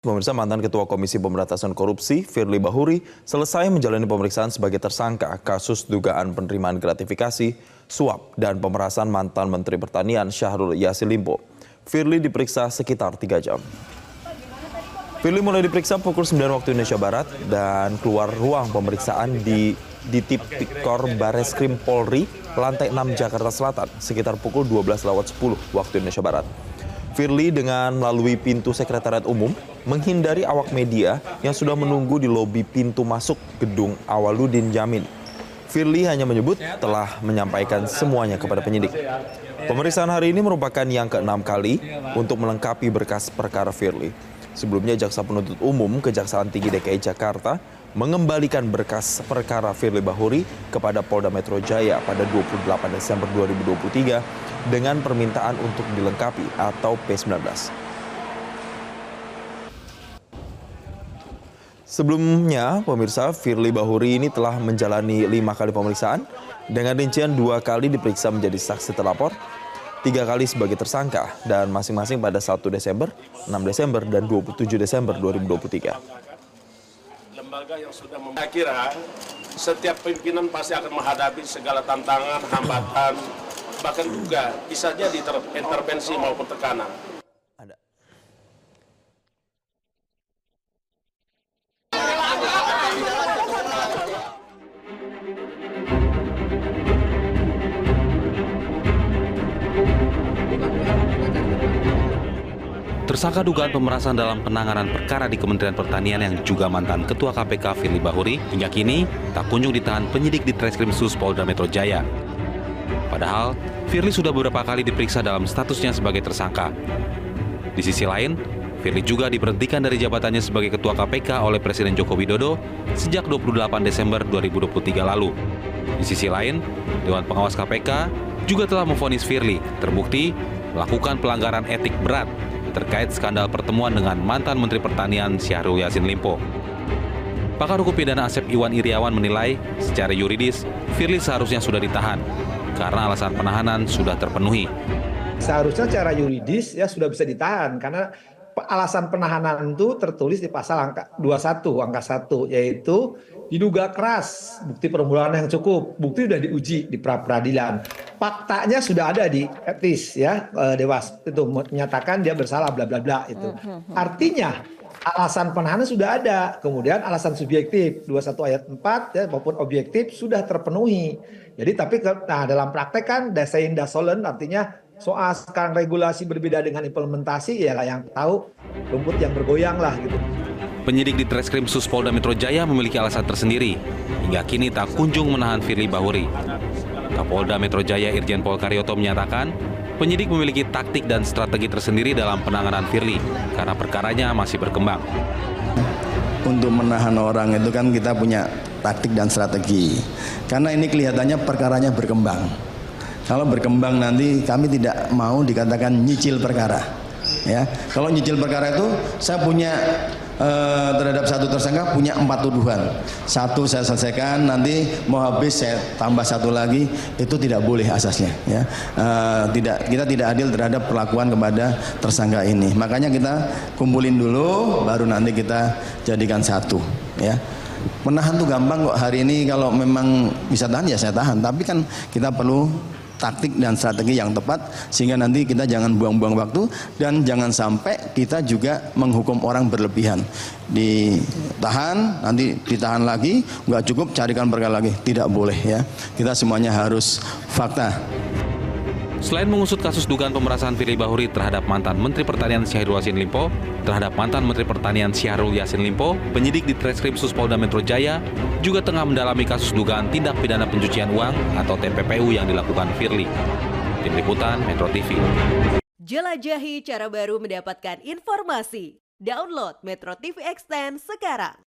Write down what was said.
Pemirsa mantan Ketua Komisi Pemberantasan Korupsi Firly Bahuri selesai menjalani pemeriksaan sebagai tersangka kasus dugaan penerimaan gratifikasi, suap, dan pemerasan mantan Menteri Pertanian Syahrul Yassin Limpo. Firly diperiksa sekitar tiga jam. Firly mulai diperiksa pukul 9 waktu Indonesia Barat dan keluar ruang pemeriksaan di di Tipikor Bareskrim Polri, lantai 6 Jakarta Selatan, sekitar pukul 12 lewat 10 waktu Indonesia Barat. Firly dengan melalui pintu sekretariat umum menghindari awak media yang sudah menunggu di lobi pintu masuk gedung Awaludin Jamin. Firly hanya menyebut telah menyampaikan semuanya kepada penyidik. Pemeriksaan hari ini merupakan yang keenam kali untuk melengkapi berkas perkara Firly. Sebelumnya Jaksa Penuntut Umum Kejaksaan Tinggi DKI Jakarta mengembalikan berkas perkara Firly Bahuri kepada Polda Metro Jaya pada 28 Desember 2023 dengan permintaan untuk dilengkapi atau P19. Sebelumnya, pemirsa Firly Bahuri ini telah menjalani lima kali pemeriksaan dengan rincian dua kali diperiksa menjadi saksi terlapor, tiga kali sebagai tersangka, dan masing-masing pada 1 Desember, 6 Desember, dan 27 Desember 2023 lembaga yang sudah saya kira setiap pimpinan pasti akan menghadapi segala tantangan, hambatan, bahkan juga bisa jadi intervensi maupun tekanan. Tersangka dugaan pemerasan dalam penanganan perkara di Kementerian Pertanian yang juga mantan Ketua KPK Firly Bahuri hingga kini tak kunjung ditahan penyidik di Treskrim Sus Polda Metro Jaya. Padahal, Firly sudah beberapa kali diperiksa dalam statusnya sebagai tersangka. Di sisi lain, Firly juga diberhentikan dari jabatannya sebagai Ketua KPK oleh Presiden Joko Widodo sejak 28 Desember 2023 lalu. Di sisi lain, Dewan Pengawas KPK juga telah memvonis Firly terbukti melakukan pelanggaran etik berat terkait skandal pertemuan dengan mantan Menteri Pertanian Syahrul Yassin Limpo. Pakar hukum pidana Asep Iwan Iriawan menilai secara yuridis Firly seharusnya sudah ditahan karena alasan penahanan sudah terpenuhi. Seharusnya secara yuridis ya sudah bisa ditahan karena alasan penahanan itu tertulis di pasal angka 21 angka 1 yaitu diduga keras, bukti permulaan yang cukup, bukti sudah diuji di pra peradilan. Faktanya sudah ada di etis ya eh, dewas itu menyatakan dia bersalah bla bla bla itu. Hmm, hmm, hmm. Artinya alasan penahanan sudah ada, kemudian alasan subjektif 21 ayat 4 ya maupun objektif sudah terpenuhi. Jadi tapi nah dalam praktek kan desain dasolen artinya soal sekarang regulasi berbeda dengan implementasi ya yang tahu rumput yang bergoyang lah gitu. Penyidik di Treskrim Sus Polda Metro Jaya memiliki alasan tersendiri hingga kini tak kunjung menahan Firly Bahuri. Kapolda Metro Jaya Irjen Pol Karyoto menyatakan penyidik memiliki taktik dan strategi tersendiri dalam penanganan Firly karena perkaranya masih berkembang. Untuk menahan orang itu kan kita punya taktik dan strategi. Karena ini kelihatannya perkaranya berkembang kalau berkembang nanti kami tidak mau dikatakan nyicil perkara. Ya, kalau nyicil perkara itu saya punya eh, terhadap satu tersangka punya empat tuduhan. Satu saya selesaikan, nanti mau habis saya tambah satu lagi, itu tidak boleh asasnya. Ya, eh, tidak kita tidak adil terhadap perlakuan kepada tersangka ini. Makanya kita kumpulin dulu, baru nanti kita jadikan satu. Ya menahan tuh gampang kok hari ini kalau memang bisa tahan ya saya tahan tapi kan kita perlu taktik dan strategi yang tepat sehingga nanti kita jangan buang-buang waktu dan jangan sampai kita juga menghukum orang berlebihan. Ditahan nanti ditahan lagi nggak cukup carikan perkara lagi. Tidak boleh ya. Kita semuanya harus fakta Selain mengusut kasus dugaan pemerasan Firly Bahuri terhadap mantan Menteri Pertanian Syahrul Yassin Limpo, terhadap mantan Menteri Pertanian Syahrul Yassin Limpo, penyidik di Treskrim Polda Metro Jaya juga tengah mendalami kasus dugaan tindak pidana pencucian uang atau TPPU yang dilakukan Firly. Tim Liputan Metro TV. Jelajahi cara baru mendapatkan informasi. Download Metro TV Extend sekarang.